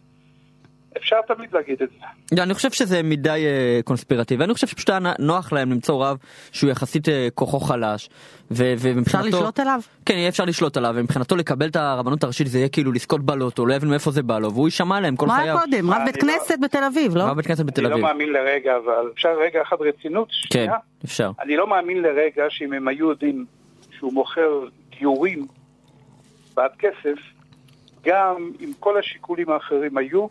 S7: אפשר תמיד להגיד את זה.
S2: לא, אני חושב שזה מדי אה, קונספירטיבי, אני חושב שפשוט היה נוח להם למצוא רב שהוא יחסית אה, כוחו חלש. ו-
S3: אפשר
S2: ומבחינתו...
S3: לשלוט עליו?
S2: כן, יהיה אפשר לשלוט עליו, ומבחינתו לקבל את הרבנות הראשית זה יהיה כאילו לזכות בלוטו, לא יבין מאיפה זה בא לו, והוא יישמע להם כל
S3: מה
S2: חייו.
S3: היה קודם? רב
S7: אני
S3: בית
S7: לא-
S3: כנסת בתל אביב, לא?
S2: רב בית כנסת בתל
S7: אני לא
S2: אביב.
S7: מאמין לרגע, אבל אפשר רגע אחד רצינות?
S2: כן? אפשר.
S7: אני לא מאמין לרגע שאם הם היו יודעים שהוא מוכר גיורים בעד כסף, גם אם כל השיקולים האחרים היו,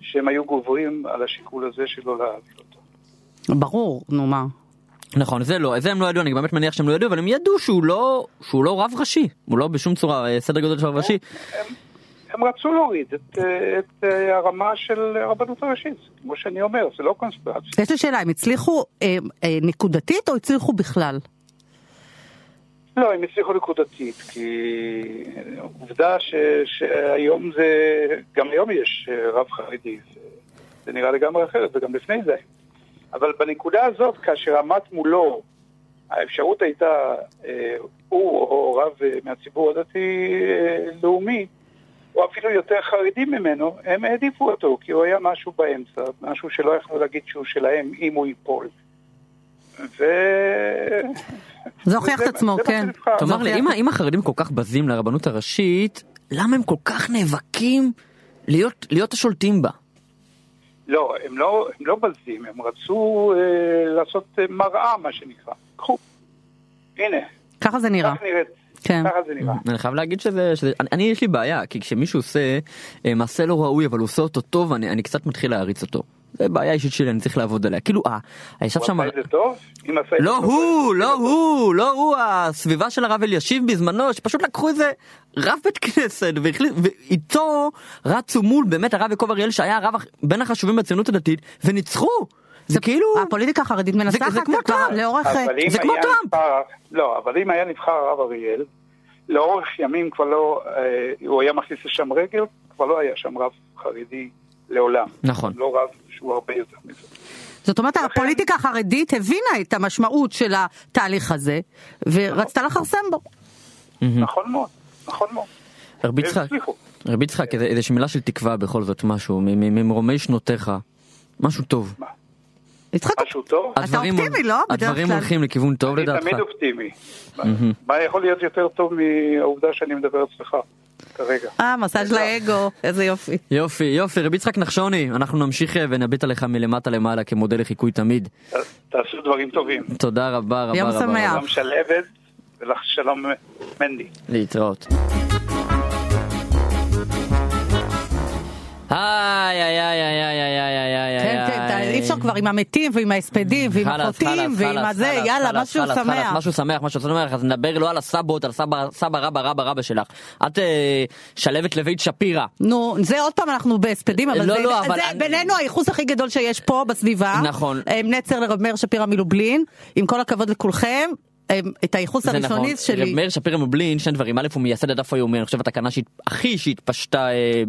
S7: שהם היו גוברים על השיקול הזה שלא להעביר אותו.
S3: ברור, נו מה.
S2: נכון, זה לא, זה הם לא ידעו, אני באמת מניח שהם לא ידעו, אבל הם ידעו שהוא לא, שהוא לא רב ראשי, הוא לא בשום צורה אה, סדר גודל של רב ראשי.
S7: הם רצו להוריד את, אה, את אה, הרמה של הרבנות הראשית, כמו שאני אומר, זה לא קונספירציה.
S3: יש לי שאלה, הם הצליחו אה, אה, נקודתית או הצליחו בכלל?
S7: לא, הם הצליחו נקודתית, כי עובדה ש, שהיום זה, גם היום יש אה, רב חרדי, זה, זה נראה לגמרי אחרת, וגם לפני זה. אבל בנקודה הזאת, כאשר עמד מולו, האפשרות הייתה, אה, הוא או רב אה, מהציבור הדתי-לאומי, או אפילו יותר חרדי ממנו, הם העדיפו אותו, כי הוא היה משהו באמצע, משהו שלא יכלו להגיד שהוא שלהם אם הוא ייפול. ו...
S3: זה הוכיח את עצמו, כן.
S2: תאמר לי, אם, אם החרדים כל כך בזים לרבנות הראשית, למה הם כל כך נאבקים להיות, להיות השולטים בה?
S7: לא, הם לא, הם לא בזים, הם רצו אה, לעשות אה, מראה, מה שנקרא. קחו. הנה,
S3: ככה זה נראה.
S7: ככה נראית.
S3: כן.
S7: ככה זה נראה.
S2: אני חייב להגיד שזה, שזה אני, אני יש לי בעיה כי כשמישהו עושה אה, מעשה לא ראוי אבל הוא עושה אותו טוב אני, אני קצת מתחיל להעריץ אותו. זה בעיה אישית שלי אני צריך לעבוד עליה כאילו אה ישב
S7: הוא
S2: שם
S7: עשה את זה טוב?
S2: לא הוא
S7: אז-
S2: לא הוא לא הוא הסביבה של הרב אלישיב בזמנו שפשוט לקחו איזה רב בית כנסת ואיתו רצו מול באמת הרב יעקב אריאל שהיה הרב בין החשובים בציונות הדתית וניצחו. זה כאילו
S3: הפוליטיקה החרדית מנצחת
S2: זה כמו טראמפ.
S3: לאורך...
S2: זה כמו טראמפ.
S7: לא, אבל אם היה נבחר הרב אריאל, לאורך ימים כבר לא, אה, הוא היה מכניס לשם רגל, כבר לא היה שם רב חרדי לעולם.
S2: נכון.
S7: לא רב שהוא הרבה יותר מזה.
S3: זאת אומרת, הפוליטיקה החרדית הבינה את המשמעות של התהליך הזה, ורצתה לכרסם בו.
S7: נכון מאוד, נכון מאוד.
S2: רבי יצחק. רבי יצחק איזה- איזושהי מילה של תקווה בכל זאת משהו מ- מ- ממרומי שנותיך משהו טוב.
S3: יצחק,
S7: משהו טוב?
S3: אתה אופטימי, לא?
S2: הדברים. הולכים לכיוון טוב
S7: אני
S2: לדעתך.
S7: תמיד אופטימי. מה יכול להיות יותר טוב מהעובדה שאני מדבר אצלך כרגע?
S3: אה, מסאז' לאגו, איזה יופי.
S2: יופי יופי רבי יצחק נחשוני אנחנו נמשיך אה, ונביט עליך מלמטה למעלה כמודל לחיקוי תמיד.
S7: תעשו דברים טובים.
S2: תודה רבה רבה
S3: יום
S2: רבה.
S3: שמח.
S2: רבה.
S7: שלום שלהבת ולך שלום מנדי.
S2: להתראות. איי, איי, איי, איי, איי, איי, איי, איי. איי,
S3: כן, כן, אי אפשר כבר עם המתים ועם ההספדים ועם החוטים ועם הזה, יאללה, משהו שמח.
S2: משהו שמח, משהו שמח, אז נדבר לא על הסבות, על סבא רבא רבא רבא שלך. את אה, שלבת לבית שפירא.
S3: נו, זה עוד פעם אנחנו בהספדים, אבל
S2: לא,
S3: זה
S2: לא,
S3: בינינו הייחוס הכי גדול שיש פה בסביבה.
S2: נכון.
S3: אה, נצר לרב מאיר שפירא מלובלין, עם כל הכבוד לכולכם, את הייחוס
S2: זה נכון.
S3: הראשוני שלי.
S2: מאיר שפירא מבלין שני דברים א' הוא מייסד הדף היומי אני חושב התקנה שהכי שהתפשטה אה,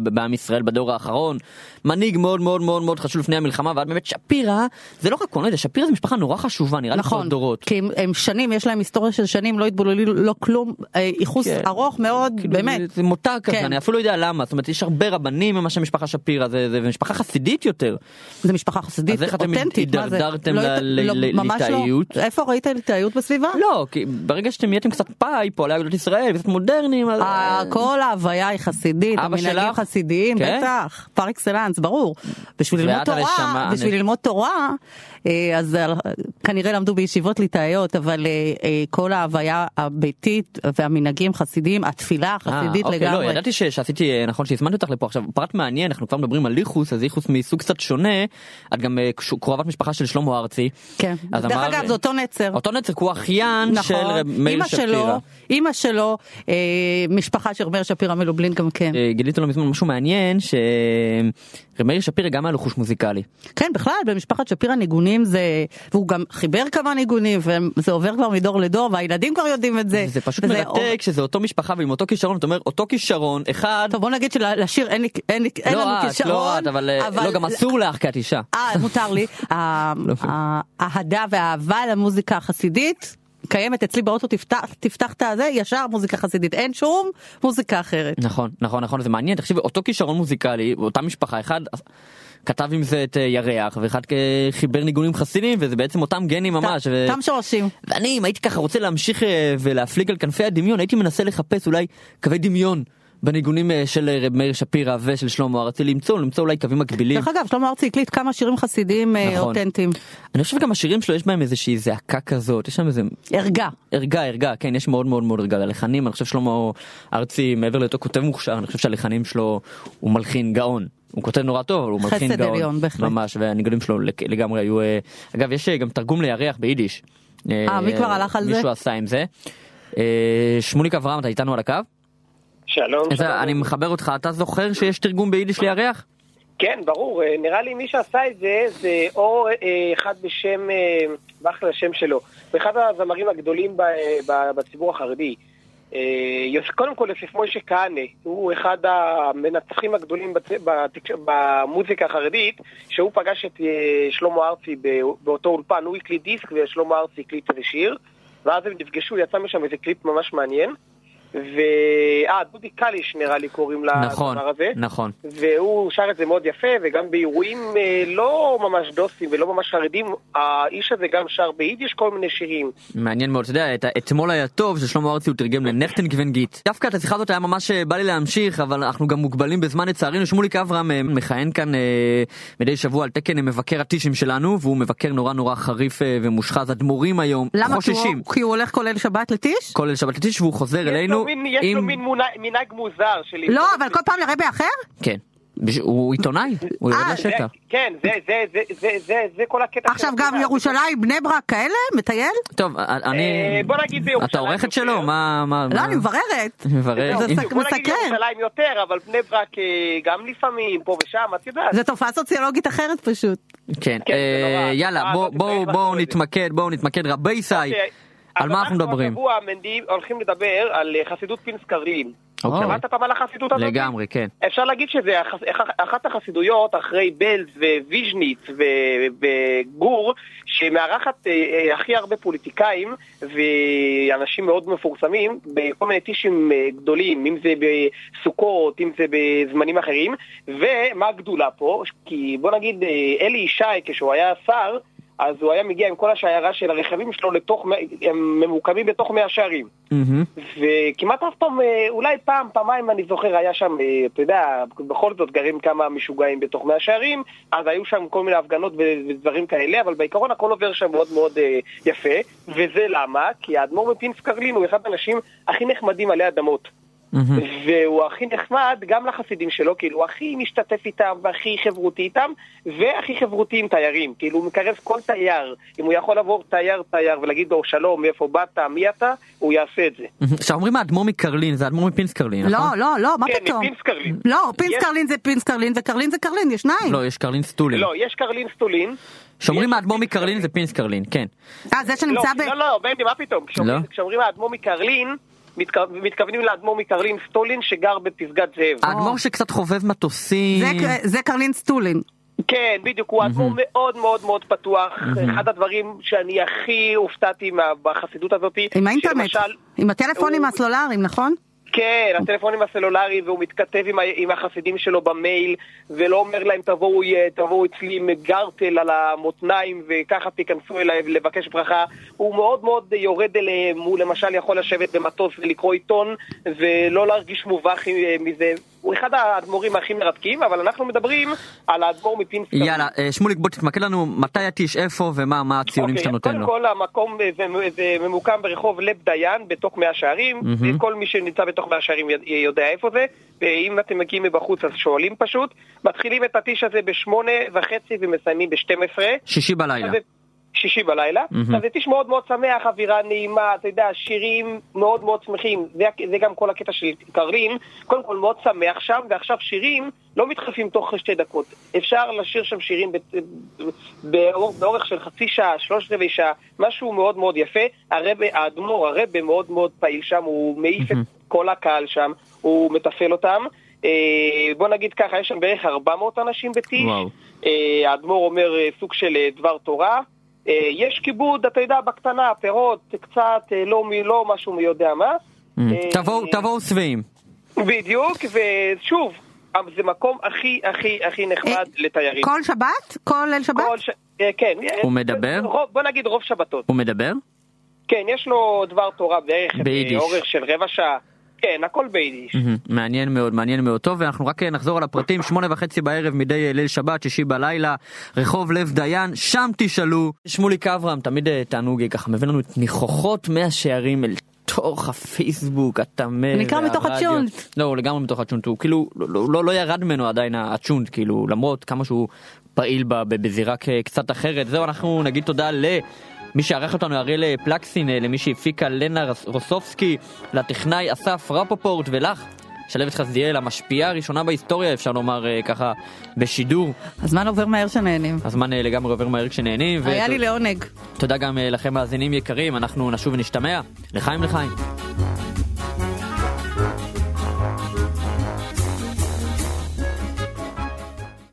S2: בעם ישראל בדור האחרון מנהיג מאוד מאוד מאוד מאוד חשוב לפני המלחמה ועד באמת שפירא זה לא רק קולנוע שפירא זה משפחה נורא חשובה נראה לי
S3: נכון,
S2: דורות.
S3: כי הם, הם שנים, יש להם היסטוריה של שנים, לא התבוללו, לא כלום, אה, ייחוס
S2: כן.
S3: ארוך מאוד,
S2: כאילו,
S3: באמת.
S2: זה, מותג כזה
S3: כן.
S2: אני אפילו לא יודע למה זאת אומרת יש הרבה רבנים ממה שמשפחה שפירא זה, זה משפחה חסידית יותר.
S3: זה משפחה חסידית
S2: אז איך אתם
S3: אותנטית, מה זה?
S2: הידרדרתם
S3: לא
S2: ל-
S3: הת-
S2: ל-
S3: לא,
S2: ל-
S3: ממש לא.
S2: ליטאיות?
S3: איפה ראית ליטאיות בסביבה?
S2: לא כי ברגע שאתם נהייתם קצת פאי פועלי אגודות ישראל קצת מודרניים אז...
S3: כל ההוויה היא חסידית, המנהגים? חסידיים,
S2: כן?
S3: בטח, פר אקסלנס, ברור. בשביל ללמוד תורה, בשביל ללמוד תורה, אה, אז אה, כנראה למדו בישיבות ליטאיות, אבל אה, כל ההוויה הביתית והמנהגים חסידיים, התפילה החסידית
S2: אוקיי, לא,
S3: לגמרי.
S2: ידעתי ש- שעשיתי נכון שהזמנתי אותך לפה עכשיו פרט מעניין אנחנו כבר מדברים על איחוס אז איחוס מסוג קצת שונה את גם קרובת משפחה של שלמה ארצי.
S3: כן. דרך אגב, זה אותו נצר.
S2: אותו נצר כי הוא אחיין של
S3: נכון,
S2: רב מאיר שפירא.
S3: שלו, אימא שלו, אה, משפחה של מאיר שפירא מלובלין גם כן.
S2: אה, גיליתי לו מזמן משהו מעניין שרב מאיר שפירא גם היה לו חוש מוזיקלי.
S3: כן, בכלל, במשפחת שפירא ניגונים זה, והוא גם חיבר כמה ניגונים, וזה עובר כבר מדור לדור, והילדים כבר יודעים את זה.
S2: זה פשוט מרתק שזה אותו משפחה ועם אותו כישרון אתה אומר אותו כישרון אחד.
S3: טוב בוא נגיד שלשיר אין, אין, אין לנו
S2: לא את,
S3: כישרון,
S2: לא את, אבל אה, לא גם אסור לך כי את אישה.
S3: אה, מותר לי. ה-
S2: לא.
S3: האהדה והאהבה למוזיקה החסידית קיימת אצלי באוטו, תפתח, תפתח את הזה, ישר מוזיקה חסידית, אין שום מוזיקה אחרת.
S2: נכון נכון נכון זה מעניין תקשיבי אותו כישרון מוזיקלי אותה משפחה אחד כתב עם זה את אה, ירח ואחד חיבר ניגונים חסינים וזה בעצם אותם גנים ממש. ו-
S3: תם שורשים.
S2: ואני אם הייתי ככה רוצה להמשיך אה, ולהפליג על כנפי הדמיון הייתי מנסה לחפש אולי קווי דמיון בניגונים אה, של אה, רב מאיר שפירא ושל שלמה ארצי למצוא למצוא אולי קווים מקבילים.
S3: דרך אגב, שלמה ארצי הקליט כמה שירים חסידיים אה,
S2: נכון.
S3: אותנטיים.
S2: אני חושב גם השירים שלו יש בהם איזושהי זעקה כזאת יש שם איזה
S3: ערגה.
S2: ערגה ערגה כן יש מאוד מאוד מאוד ערגה הלחנים אני חושב שלמה ארצי מעבר להיותו כותב מוכשר אני חושב שהלחנים שלו הוא מלחין גאון. הוא כותב נורא טוב אבל הוא מלחין גאון
S3: עליון.
S2: ממש והניגונים שלו לג- לגמרי היו אגב יש גם תרגום לירח ביידיש.
S3: אה, מי כבר הלך על זה?
S2: מישהו עשה עם זה. שמוליק אברהם אתה איתנו על הקו?
S8: שלום.
S2: אני מחבר אותך אתה זוכר שיש תרגום ביידיש לירח?
S8: כן, ברור. אה, נראה לי מי שעשה את זה, זה או אה, אחד בשם, אה, באחלה השם שלו, אחד הזמרים הגדולים בציבור החרדי. אה, קודם כל יוסף מוישה כהנא, הוא אחד המנצחים הגדולים במוזיקה החרדית, שהוא פגש את אה, שלמה ארצי באותו אולפן, הוא הקליט דיסק ושלמה ארצי הקליט איזה שיר, ואז הם נפגשו, יצא משם איזה קליפ ממש מעניין. ו... אה, דודי קליש נראה לי קוראים
S2: נכון
S8: לדבר הזה.
S2: נכון.
S8: והוא שר את זה מאוד יפה, וגם באירועים אה, לא ממש דוסים ולא ממש חרדים, האיש הזה גם שר ביידיש כל מיני שירים.
S2: מעניין מאוד, אתה יודע, את אתמול היה טוב ששלמה ארצי הוא תרגם גיט. דווקא את השיחה הזאת היה ממש אה, בא לי להמשיך, אבל אנחנו גם מוגבלים בזמן לצערנו. שמוליק אברהם אה, מכהן כאן אה, מדי שבוע על תקן אה, מבקר הטישים שלנו, והוא מבקר נורא נורא חריף אה, ומושחז. אדמו"רים היום
S3: למה? כי הוא-
S2: חוששים.
S3: כי הוא הולך כולל שבת לטיש?
S2: כולל שבת לטיש והוא חוזר אלינו
S8: לו מין, יש לו. מין מנהג מוזר של...
S3: לא, אבל כל פעם לרבה אחר?
S2: כן. הוא עיתונאי, הוא יורד
S3: אה,
S2: לשטח.
S8: כן, זה, זה, זה, זה, זה, זה כל הקטע.
S3: עכשיו גם. ירושלים, בני ברק כאלה? מטייל?
S2: טוב, אני...
S8: אה, בוא נגיד בירושלים
S2: אתה עורכת שלו? מה... מה-
S3: לא, אני מבררת.
S2: מברר.
S3: זה סק-
S8: בוא נגיד
S3: מסקרן.
S8: ירושלים יותר, אבל בני ברק אה, גם לפעמים, פה ושם, את יודעת.
S3: זו תופעה סוציולוגית אחרת פשוט.
S2: כן,
S8: כן,
S2: אה. יאללה
S8: אה,
S2: בואו
S8: לא.
S2: נתמקד בואו נתמקד רבי סי על מה אנחנו מדברים?
S8: השבוע, מנדי, הולכים לדבר על אה, חסידות פינסקרים.
S2: אוקיי.
S8: שמעת פעם על החסידות הזאת?
S2: לגמרי כן
S8: אפשר להגיד שזה אח- אח- אחת החסידויות אחרי בלז וויז'ניץ וגור, שמארחת אה, אה, הכי הרבה פוליטיקאים ואנשים מאוד מפורסמים בכל מיני טישים גדולים, אם זה בסוכות, אם זה בזמנים אחרים. ומה הגדולה פה? כי בוא נגיד אלי ישי, כשהוא היה שר, אז הוא היה מגיע עם כל השיירה של הרכבים שלו לתוך, הם ממוקמים בתוך מאה שערים.
S2: מהמם.
S8: וכמעט אף פעם, אה, אולי פעם, פעמיים אני זוכר, היה שם, אה, אתה יודע, בכל זאת גרים כמה משוגעים בתוך מאה שערים, אז היו שם כל מיני הפגנות ודברים כאלה, אבל בעיקרון הכל עובר שם מאוד מאוד אה, יפה, וזה למה? כי האדמו"ר מפינס קרלין הוא אחד האנשים הכי נחמדים עלי אדמות. והוא הכי נחמד גם לחסידים שלו, כאילו הוא הכי משתתף איתם והכי חברותי איתם, והכי חברותי עם תיירים, כאילו הוא מקרב כל תייר, אם הוא יכול לעבור תייר תייר ולהגיד לו שלום, מאיפה באת, מי אתה, הוא יעשה את זה.
S2: עכשיו אומרים האדמו"ר מקרלין, זה האדמו"ר מפינסקרלין,
S3: לא,
S2: נכון?
S3: לא, לא, מה
S8: כן,
S3: פתאום?
S8: מפינסקרלין.
S3: לא,
S8: יש-
S3: פינסקרלין זה פינסקרלין וקרלין זה קרלין, יש שניים.
S2: לא, יש קרלין סטולין.
S8: לא, יש קרלין סטולין.
S2: שאומרים האדמו"ר. מקרלין זה פינסקרלין, כן.
S3: אה, זה
S8: לא,
S3: שנמצא ב...
S8: לא, לא, בנדי, מה פתאום? כשאומרים-
S2: לא?
S8: כשאומרים האדמו"ר מקרלין, מתכו- מתכוונים לאדמו"ר מקרלין סטולין שגר בפסגת זאב.
S2: האדמו"ר שקצת חובב מטוסים.
S3: זה- זה קרלין סטולין.
S8: כן, בדיוק, הוא אדמו"ר מאוד מאוד מאוד פתוח. אחד הדברים שאני הכי הופתעתי בחסידות הזאת,
S3: עם האינטרנט,
S8: שלמשל,
S3: עם הטלפונים
S8: הוא-
S3: הסלולריים, נכון?
S8: כן, הטלפונים הסלולריים, והוא מתכתב עם, עם החסידים שלו במייל, ולא אומר להם תבואו, תבואו אצלי עם גרטל על המותניים, וככה תיכנסו אליי לבקש ברכה. הוא מאוד מאוד יורד אליהם, הוא למשל יכול לשבת במטוס ולקרוא עיתון, ולא להרגיש מובך אה, מזה. הוא אחד האדמו"רים הכי מרתקים, אבל אנחנו מדברים על האדמו"ר מפינסקר.
S2: יאללה, אה, שמוליק בוא תתמקד לנו מתי יתיש איפה ומה מה הציונים
S8: אוקיי,
S2: שאתה נותן לו.
S8: קודם כל המקום זה, זה ממוקם ברחוב לב דיין בתוך מאה שערים,
S2: מהמם.
S8: וכל מי שנמצא בתוך מאה שערים יודע איפה זה, ואם אתם מגיעים מבחוץ אז שואלים פשוט. מתחילים את הטיש הזה בשמונה וחצי ומסיימים בשתים עשרה.
S2: שישי בלילה.
S8: שישי בלילה. אז זה טיש מאוד מאוד שמח, אווירה נעימה, אתה יודע, שירים מאוד מאוד שמחים. זה, זה גם כל הקטע של קרלין. קודם כל מאוד שמח שם, ועכשיו שירים לא מתחלפים תוך שתי דקות. אפשר לשיר שם שירים ב- באורך, של חצי שעה, שלוש רבעי שעה, משהו מאוד מאוד יפה. הרבה, האדמו"ר, הרבה מאוד מאוד פעיל שם, הוא מעיף את כל הקהל שם, הוא מתפעל אותם. אה, בוא נגיד ככה, יש שם בערך 400 אנשים בטיש. אה, האדמו"ר אומר אה, סוג של דבר תורה. אה, יש כיבוד, אתה יודע, בקטנה, פירות, קצת, אה, לא, מי- לא משהו מי יודע מה.
S2: אה,
S8: אה,
S2: תבואו תבואו שבעים.
S8: בדיוק, ושוב, זה מקום הכי הכי הכי נחמד לתיירים.
S3: כל שבת? כל ליל שבת?
S8: כל ש... כן.
S2: הוא מדבר?
S8: רוב, בוא נגיד רוב שבתות.
S2: הוא מדבר?
S8: כן, יש לו דבר תורה בערך
S2: ביידיש.
S8: באורך של רבע שעה. כן, הכל ביידיש.
S2: מעניין מאוד, מעניין מאוד. טוב, ואנחנו רק אה, נחזור על הפרטים, שמונה וחצי בערב מדי אה, ליל שבת, שישי בלילה, רחוב לב דיין, שם תשאלו. שמוליק אברהם, תמיד אה, תענוג, אה, ככה מביא לנו את ניחוחות מהשערים אל תוך הפייסבוק, הטמא
S3: נקרא מתוך. הצ'ונט.
S2: לא, הוא לגמרי מתוך הצ'ונט, הוא כאילו, לא, לא, לא ירד ממנו עדיין הצ'ונט, כאילו, למרות כמה שהוא פעיל בזירה קצת אחרת. זהו, אנחנו נגיד תודה ל... מי שערך אותנו אריאל פלקסין, אה, למי שהפיקה לנה רוסובסקי, לטכנאי אסף רפופורט ולך, שלוות חסדיאל, המשפיעה הראשונה בהיסטוריה אפשר לומר אה, ככה בשידור.
S3: הזמן עובר מהר שנהנים.
S2: הזמן אה, לגמרי עובר מהר כשנהנים.
S3: היה
S2: ות-
S3: לי לעונג.
S2: תודה גם אה, לכם מאזינים יקרים, אנחנו נשוב ונשתמע. לחיים לחיים.